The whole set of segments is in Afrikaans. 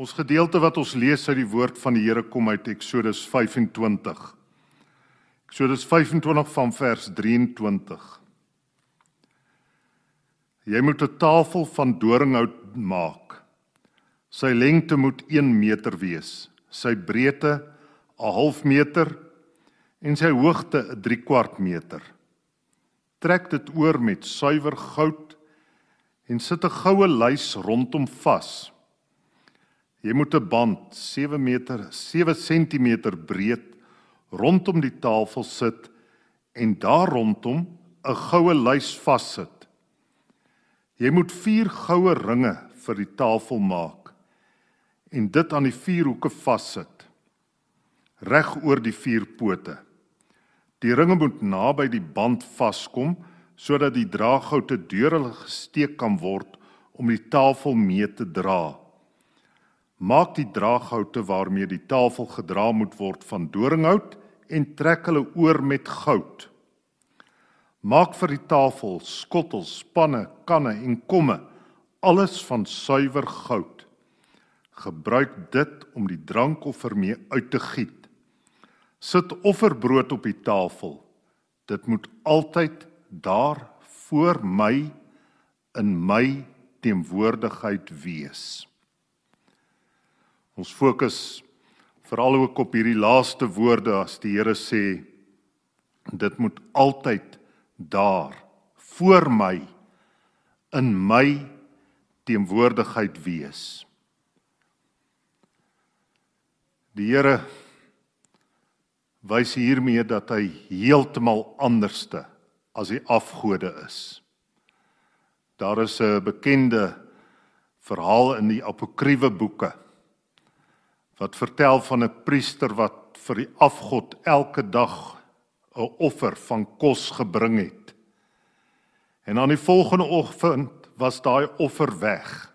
Ons gedeelte wat ons lees uit die woord van die Here kom uit Eksodus 25. Eksodus 25 van vers 23. Jy moet 'n tafel van doringhout maak. Sy lengte moet 1 meter wees, sy breedte 'n half meter en sy hoogte 'n 3 kwart meter. Trek dit oor met suiwer goud en sit 'n goue lys rondom vas. Jy moet 'n band 7 meter 7 cm breed rondom die tafel sit en daar rondom 'n goue lys vassit. Jy moet 4 goue ringe vir die tafel maak en dit aan die vier hoeke vassit reg oor die vier pote. Die ringe moet naby die band vaskom sodat die draaghoute deur hulle gesteek kan word om die tafel mee te dra. Maak die draaghoute waarmee die tafel gedra moet word van doringhout en trek hulle oor met goud. Maak vir die tafel skottels, panne, kanne en komme, alles van suiwer goud. Gebruik dit om die drankoffer mee uit te giet. Sit offerbrood op die tafel. Dit moet altyd daar voor my in my teenwoordigheid wees. Ons fokus veral ook op hierdie laaste woorde as die Here sê dit moet altyd daar voor my in my teenwoordigheid wees. Die Here wys hiermee dat hy heeltemal anderste as die afgode is. Daar is 'n bekende verhaal in die apokriewe boeke wat vertel van 'n priester wat vir die afgod elke dag 'n offer van kos gebring het. En aan die volgende oggend was daai offer weg.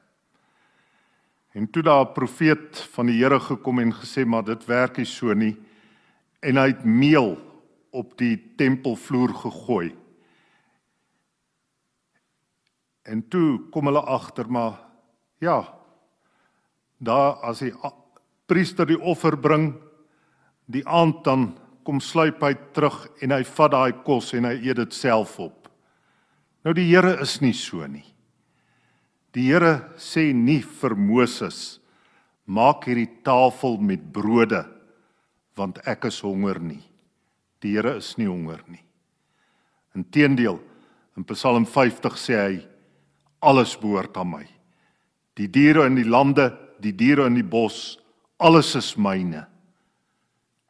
En toe daar 'n profeet van die Here gekom en gesê maar dit werk nie so nie en hy het meel op die tempelvloer gegooi. En toe kom hulle agter maar ja, daar as hy priester die offer bring die aand dan kom sluip hy terug en hy vat daai kos en hy eet dit self op. Nou die Here is nie so nie. Die Here sê nie vir Moses maak hierdie tafel met brode want ek is honger nie. Die Here is nie honger nie. Inteendeel in Psalm 50 sê hy alles behoort aan my. Die diere in die lande, die diere in die bos, alles is myne.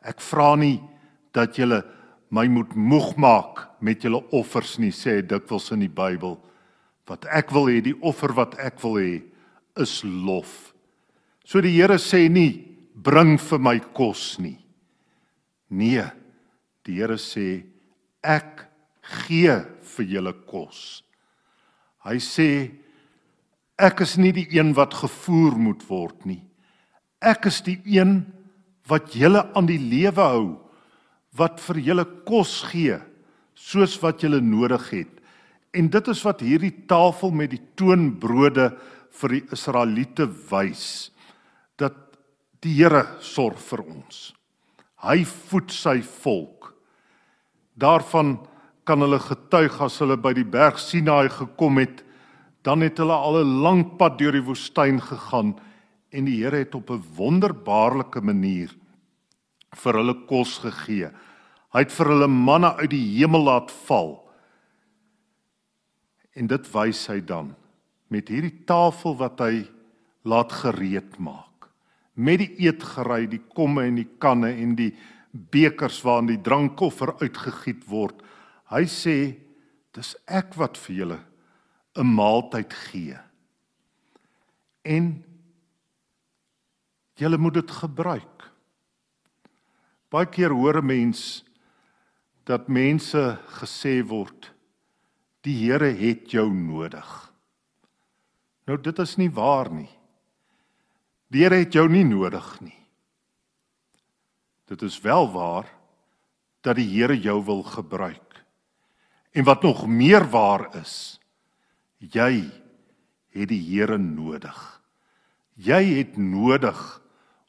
Ek vra nie dat julle my moet moeg maak met julle offers nie, sê dikwels in die Bybel. Wat ek wil hê, die offer wat ek wil hê, is lof. So die Here sê nie bring vir my kos nie. Nee, die Here sê ek gee vir julle kos. Hy sê ek is nie die een wat gevoer moet word nie. Ek is die een wat julle aan die lewe hou, wat vir julle kos gee soos wat julle nodig het. En dit is wat hierdie tafel met die toonbrode vir die Israeliete wys dat die Here sorg vir ons. Hy voed sy volk. Daarvan kan hulle getuig as hulle by die berg Sinaai gekom het, dan het hulle al 'n lang pad deur die woestyn gegaan en die Here het op 'n wonderbaarlike manier vir hulle kos gegee. Hy het vir hulle manna uit die hemel laat val. En dit wys hy dan met hierdie tafel wat hy laat gereed maak. Met die eetgerei, die komme en die kanne en die bekers waarin die drankoffer uitgegiet word. Hy sê dis ek wat vir julle 'n maaltyd gee. En julle moet dit gebruik. Baie keer hoor 'n mens dat mense gesê word die Here het jou nodig. Nou dit is nie waar nie. Die Here het jou nie nodig nie. Dit is wel waar dat die Here jou wil gebruik. En wat nog meer waar is, jy het die Here nodig. Jy het nodig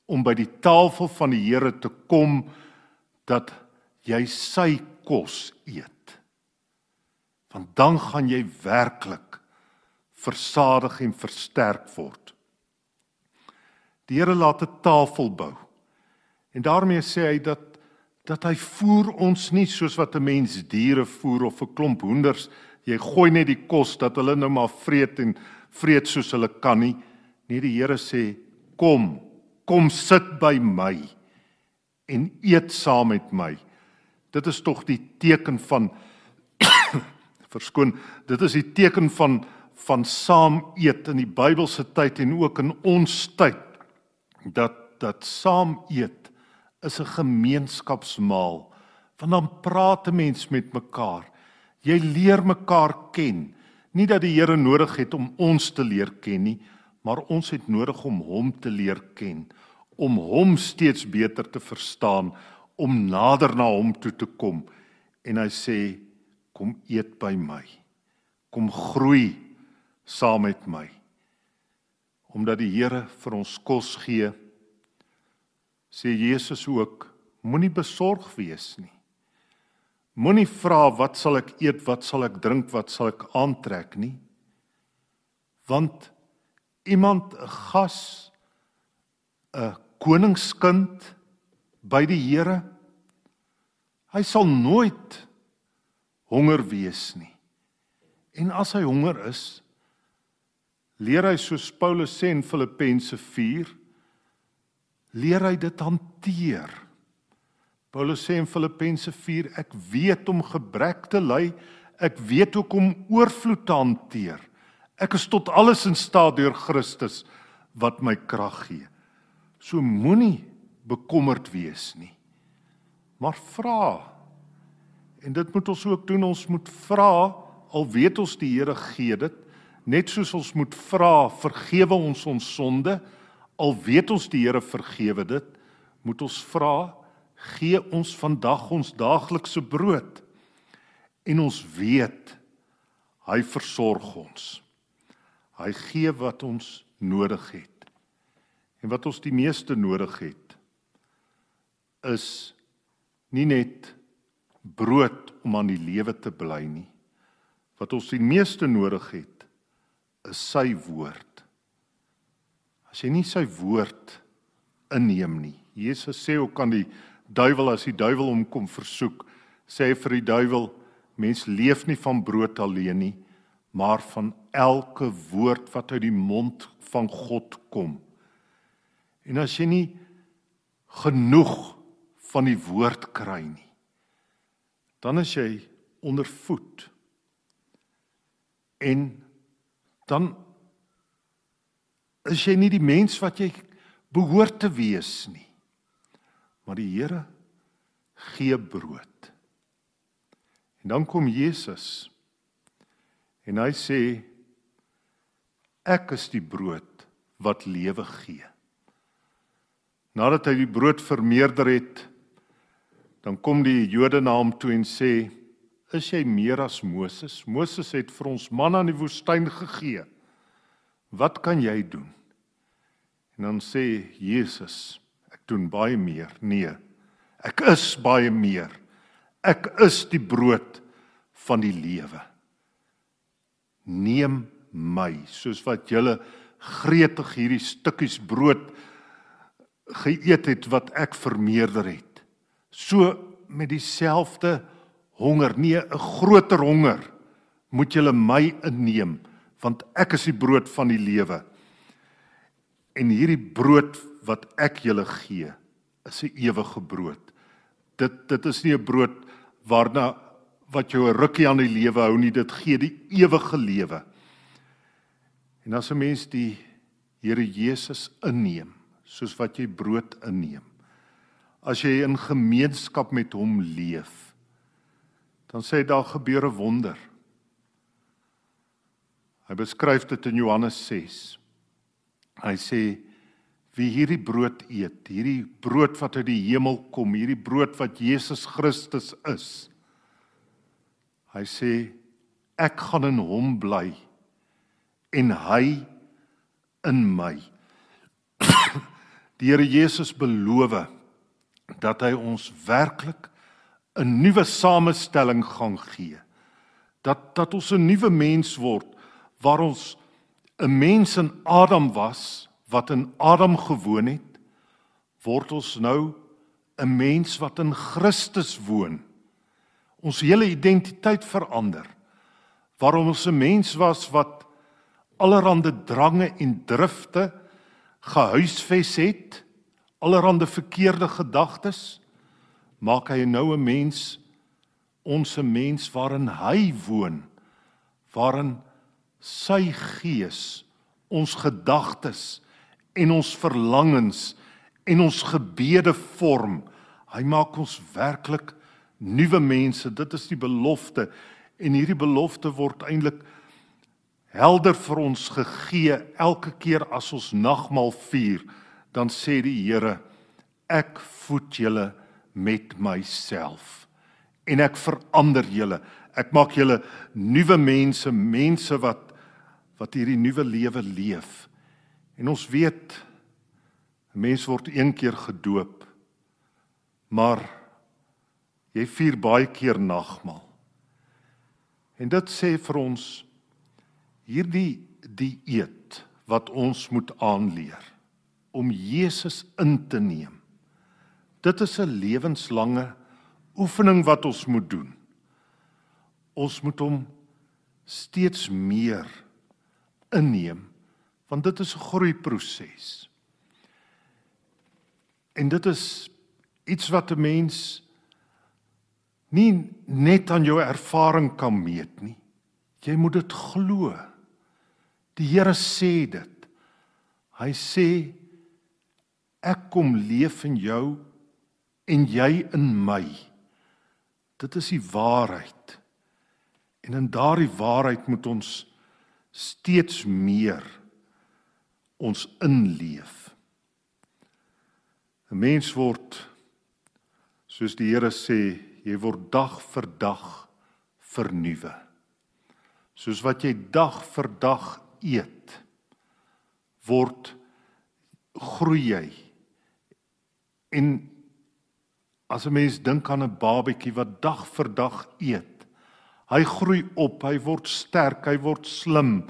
om by die tafel van die Here te kom dat jy sy kos eet. Want dan gaan jy werklik versadig en versterk word. Die Here laat 'n tafel bou. En daarmee sê hy dat dat hy voer ons nie soos wat 'n mens diere voer of 'n klomp hoenders jy gooi net die kos dat hulle nou maar vreet en vreet soos hulle kan nie. Nee, die Here sê kom, kom sit by my en eet saam met my. Dit is tog die teken van verskoon, dit is die teken van van saam eet in die Bybelse tyd en ook in ons tyd dat dat saam eet is 'n gemeenskapsmaal. Want dan praat 'n mens met mekaar. Jy leer mekaar ken. Nie dat die Here nodig het om ons te leer ken nie, maar ons het nodig om hom te leer ken, om hom steeds beter te verstaan, om nader na hom toe te kom. En hy sê, kom eet by my. Kom groei saam met my. Omdat die Here vir ons kos gee, sê Jesus ook moenie besorg wees nie. Moenie vra wat sal ek eet, wat sal ek drink, wat sal ek aantrek nie. Want iemand 'n gas 'n koningskind by die Here hy sal nooit honger wees nie. En as hy honger is, leer hy soos Paulus sê in Filippense leer hy dit hanteer. Paulus sê in Filippense 4 ek weet om gebrek te ly, ek weet ook om oorvloed te hanteer. Ek is tot alles in staat deur Christus wat my krag gee. So moenie bekommerd wees nie. Maar vra. En dit moet ons ook doen, ons moet vra al weet ons die Here gee dit, net soos ons moet vra vergewe ons ons sonde Al weet ons die Here vergewe dit, moet ons vra, gee ons vandag ons daaglikse brood. En ons weet hy versorg ons. Hy gee wat ons nodig het. En wat ons die meeste nodig het is nie net brood om aan die lewe te bly nie. Wat ons die meeste nodig het is sy woord as jy nie sy woord inneem nie. Jesus sê ook aan die duiwel as die duiwel hom kom versoek, sê hy vir die duiwel mens leef nie van brood alleen nie, maar van elke woord wat uit die mond van God kom. En as jy nie genoeg van die woord kry nie, dan is jy ondervoed. En dan is jy nie die mens wat jy behoort te wees nie. Maar die Here gee brood. En dan kom Jesus en hy sê ek is die brood wat lewe gee. Nadat hy die brood vermeerder het, dan kom die Jode na hom toe en sê: "Is jy meer as Moses? Moses het vir ons manna in die woestyn gegee. Wat kan jy doen?" En dan sê Jesus, ek doen baie meer. Nee. Ek is baie meer. Ek is die brood van die lewe. Neem my soos wat julle gretig hierdie stukkies brood geëet het wat ek vermeerder het. So met dieselfde honger, nee, 'n groter honger moet julle my inneem want ek is die brood van die lewe. En hierdie brood wat ek julle gee, is 'n ewige brood. Dit dit is nie 'n brood waarna wat jou 'n rukkie aan die lewe hou nie, dit gee die ewige lewe. En as 'n mens die Here Jesus inneem, soos wat jy brood inneem, as jy in gemeenskap met hom leef, dan sê daar gebeur 'n wonder. Hy beskryf dit in Johannes 6. Hy sê wie hierdie brood eet, hierdie brood wat uit die hemel kom, hierdie brood wat Jesus Christus is. Hy sê ek gaan in hom bly en hy in my. die Here Jesus beloof dat hy ons werklik 'n nuwe samestelling gaan gee. Dat dat ons 'n nuwe mens word waar ons 'n mens in Adam was wat in Adam gewoon het, word ons nou 'n mens wat in Christus woon. Ons hele identiteit verander. Waarom ons 'n mens was wat allerhande drange en drifte gehuisves het, allerhande verkeerde gedagtes, maak hy nou 'n mens ons 'n mens waarin hy woon, waarin sy gees ons gedagtes en ons verlangens en ons gebede vorm. Hy maak ons werklik nuwe mense. Dit is die belofte en hierdie belofte word eintlik helder vir ons gegee elke keer as ons nagmaal vier. Dan sê die Here, ek voed julle met myself en ek verander julle. Ek maak julle nuwe mense, mense wat wat hierdie nuwe lewe leef. En ons weet 'n mens word een keer gedoop. Maar jy vier baie keer nagmaal. En dit sê vir ons hierdie die eet wat ons moet aanleer om Jesus in te neem. Dit is 'n lewenslange oefening wat ons moet doen. Ons moet hom steeds meer inneem want dit is 'n groeiproses. En dit is iets wat 'n mens nie net aan jou ervaring kan meet nie. Jy moet dit glo. Die Here sê dit. Hy sê ek kom leef in jou en jy in my. Dit is die waarheid. En in daardie waarheid moet ons steeds meer ons inleef. 'n Mens word soos die Here sê, jy word dag vir dag vernuwe. Soos wat jy dag vir dag eet, word groei jy. En as 'n mens dink aan 'n babatjie wat dag vir dag eet, hy groei op, hy word sterk, hy word slim.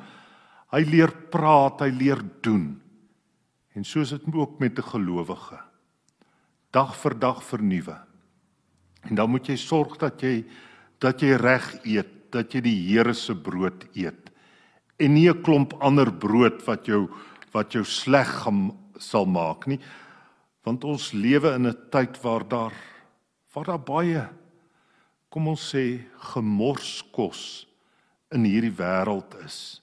Hy leer praat, hy leer doen. En so is dit ook met 'n gelowige. Dag vir dag vernuwe. En dan moet jy sorg dat jy dat jy reg eet, dat jy die Here se brood eet en nie 'n klomp ander brood wat jou wat jou sleg sal maak nie. Want ons lewe in 'n tyd waar daar waar daar baie kom ons sê gemorskos in hierdie wêreld is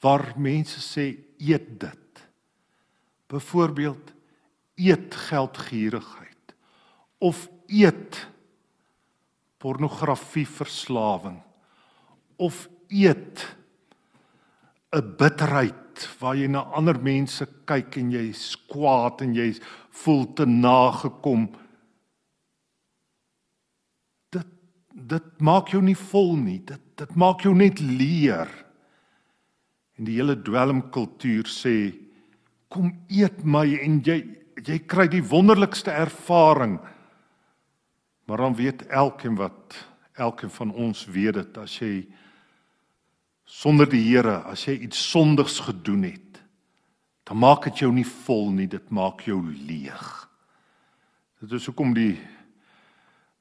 waar mense sê eet dit. Byvoorbeeld eet geldgierigheid of eet pornografie verslawing of eet 'n bitterheid waar jy na ander mense kyk en jy's kwaad en jy voel te nagekom. Dit dit maak jou nie vol nie. Dit dit maak jou net leer. En die hele dwelmkultuur sê kom eet my en jy jy kry die wonderlikste ervaring. Maar dan weet elkeen wat elkeen van ons weet dit as jy sonder die Here, as jy iets sondigs gedoen het, dan maak dit jou nie vol nie, dit maak jou leeg. Dit is hoekom die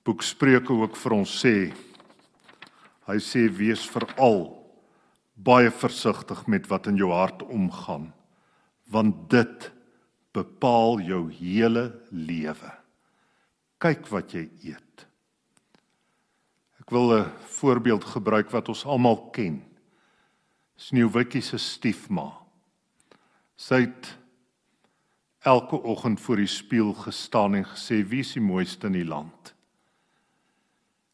boek Spreuke ook vir ons sê hy sê wees veral baie versigtig met wat in jou hart omgaan want dit bepaal jou hele lewe. Kyk wat jy eet. Ek wil 'n voorbeeld gebruik wat ons almal ken. Sneeuwwitjie se stiefma. Sy het elke oggend voor die spieël gestaan en gesê wie is die mooiste in die land.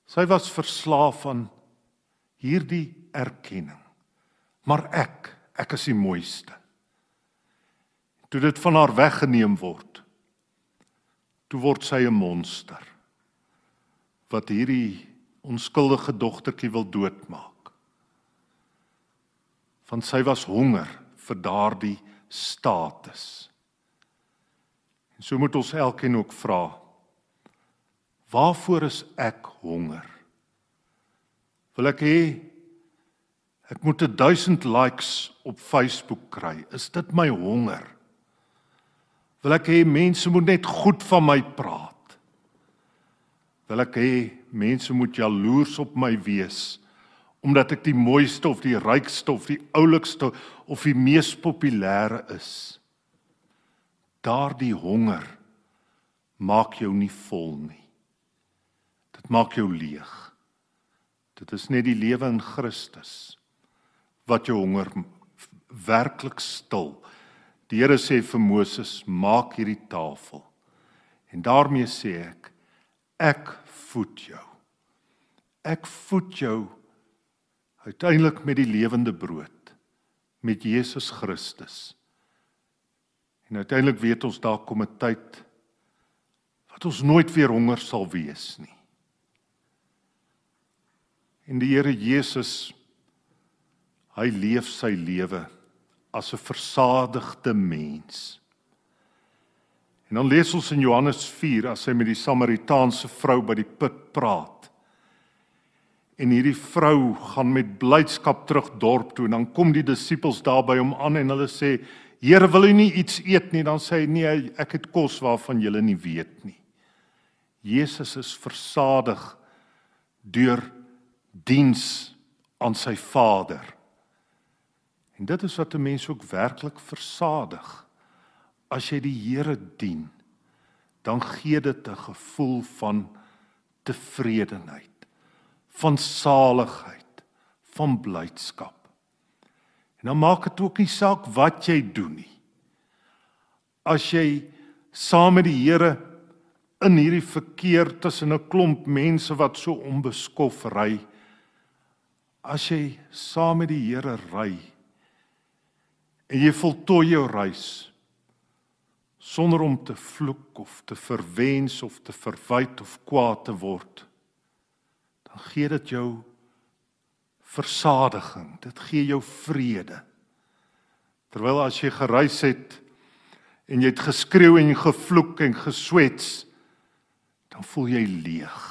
Sy was verslaaf aan hierdie erkenning. Maar ek, ek is die mooiste. Toe dit van haar weggeneem word, toe word sy 'n monster wat hierdie onskuldige dogtertjie wil doodmaak. Want sy was honger vir daardie status. En so moet ons elkeen ook vra: Waarvoor is ek honger? Wil ek hê ek moet 1000 likes op Facebook kry? Is dit my honger? Wil ek hê mense moet net goed van my praat? Wil ek hê mense moet jaloers op my wees omdat ek die mooiste of die rykste of die oulikste of die mees populêre is? Daardie honger maak jou nie vol nie. Dit maak jou leeg. Dit is net die lewe in Christus wat jou honger werklik stil. Die Here sê vir Moses: "Maak hierdie tafel." En daarmee sê ek: Ek voed jou. Ek voed jou uiteindelik met die lewende brood met Jesus Christus. En uiteindelik weet ons daar kom 'n tyd wat ons nooit weer honger sal wees nie. En die Here Jesus hy leef sy lewe as 'n versadigde mens. En dan lees ons in Johannes 4 as hy met die Samaritaanse vrou by die put praat. En hierdie vrou gaan met blydskap terug dorp toe en dan kom die disippels daar by hom aan en hulle sê: "Here, wil u nie iets eet nie?" Dan sê hy: "Nee, ek het kos waarvan julle nie weet nie." Jesus is versadig deur diens aan sy Vader. En dit is wat 'n mens ook werklik versadig. As jy die Here dien, dan gee dit 'n gevoel van tevredenheid, van saligheid, van blydskap. En dan maak dit ook nie saak wat jy doen nie. As jy saam met die Here in hierdie verkeer tussen 'n klomp mense wat so onbeskof ry, as jy saam met die Here ry en jy voltooi jou reis sonder om te vloek of te verwens of te verwyd of kwaad te word. Dan gee dit jou versadiging dit gee jou vrede. Terwyl as jy gereis het en jy het geskreeu en gevloek en geswets dan voel jy leeg.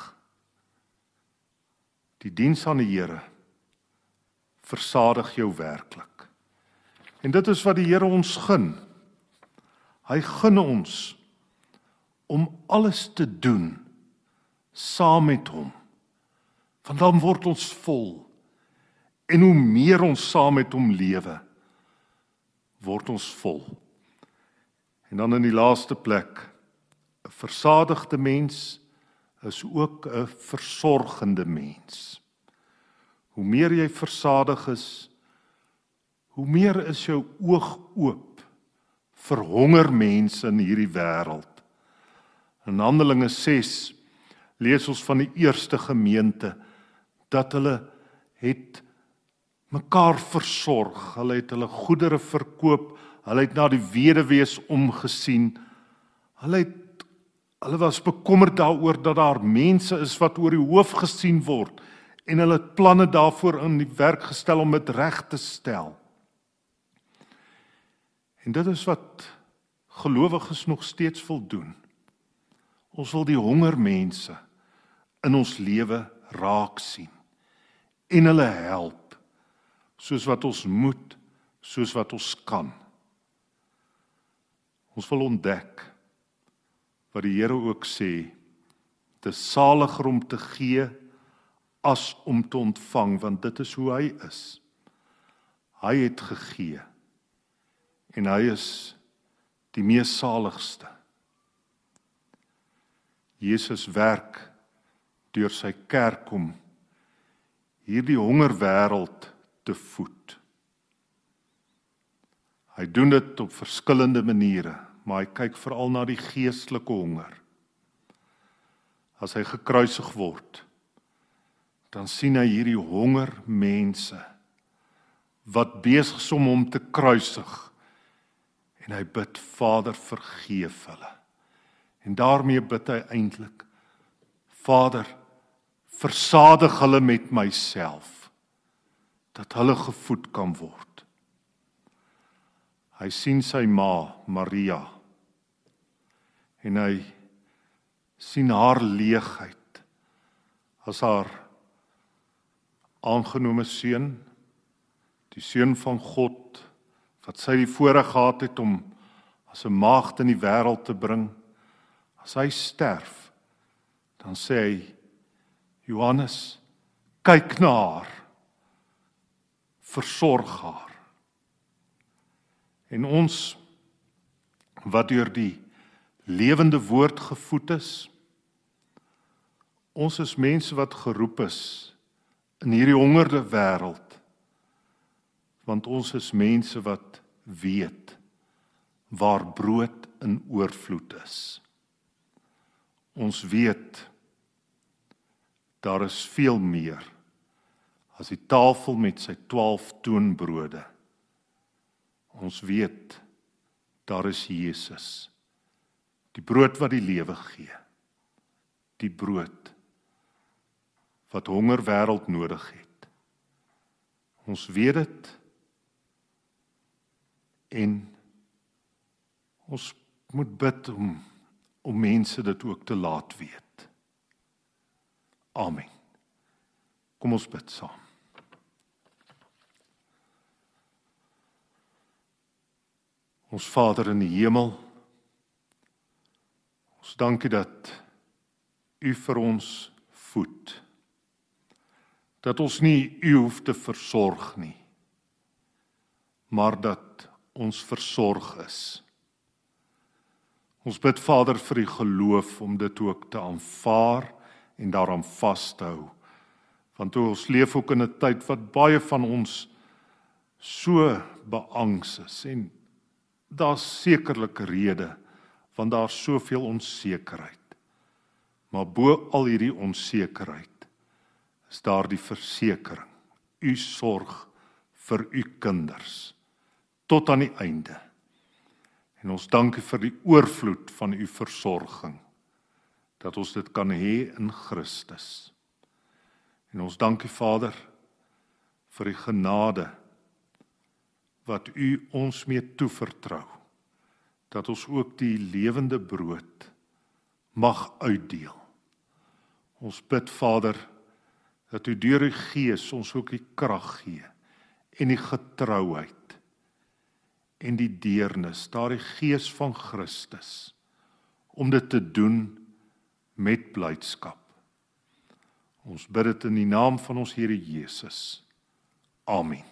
Die diens aan die Here versadig jou werklik. En dit is wat die Here ons gun. Hy gun ons om alles te doen saam met hom. Want dan word ons vol. En hoe meer ons saam met hom lewe, word ons vol. En dan in die laaste plek, 'n versadigde mens is ook 'n versorgende mens. Hoe meer jy versadig is, hoe meer is jou oog oop vir honger mense in hierdie wêreld. In Handelinge 6 lees ons van die eerste gemeente dat hulle het mekaar versorg, hulle het hulle goedere verkoop, hulle het na die weduwees omgesien. Hulle het hulle was bekommerd daaroor dat daar mense is wat oor die hoof gesien word en hulle het planne daarvoor in die werk gestel om dit reg te stel. En dit is wat gelowiges nog steeds wil doen. Ons wil die honger mense in ons lewe raak sien en hulle help soos wat ons moet, soos wat ons kan. Ons wil ontdek wat die Here ook sê, is saliger om te gee as om te ontvang want dit is hoe hy is. Hy het gegee en hy is die mees saligste. Jesus werk deur sy kerk om hierdie honger wêreld te voed. Hy doen dit op verskillende maniere, maar hy kyk veral na die geestelike honger. As hy gekruisig word, dan sien hy hierdie honger mense wat besig is om hom te kruisig en hy bid Vader vergeef hulle. En daarmee bid hy eintlik Vader versadig hulle met myself dat hulle gevoed kan word. Hy sien sy ma Maria en hy sien haar leegheid as haar aangenome seun die seun van God wat sy die voorreg gehad het om as 'n maagd in die wêreld te bring. As hy sterf dan sê hy Johannes kyk na haar. Versorg haar. En ons wat deur die lewende woord gevoed is ons is mense wat geroep is in hierdie hongerde wêreld want ons is mense wat weet waar brood in oorvloed is. Ons weet daar is veel meer. As die tafel met sy 12 toonbrode. Ons weet daar is Jesus. Die brood wat die lewe gee. Die brood wat honger wêreld nodig het. Ons weet dit en ons moet bid om om mense dit ook te laat weet. Amen. Kom ons bid saam. Ons Vader in die hemel. Ons dankie dat U vir ons voed. Dat ons nie U hoef te versorg nie. Maar dat ons versorg is. Ons bid Vader vir die geloof om dit ook te aanvaar en daaraan vas te hou. Want ons leef ook in 'n tyd wat baie van ons so beangs is en daar's sekerlik redes want daar's soveel onsekerheid. Maar bo al hierdie onsekerheid is daar die versekering. U sorg vir u kinders tot aan die einde. En ons dank U vir die oorvloed van U versorging dat ons dit kan hê in Christus. En ons dank U Vader vir die genade wat U ons mee toevertrou dat ons ook die lewende brood mag uitdeel. Ons bid Vader dat U deur die Gees ons ook die krag gee en die getrouheid en die deernis, daardie gees van Christus om dit te doen met blydskap. Ons bid dit in die naam van ons Here Jesus. Amen.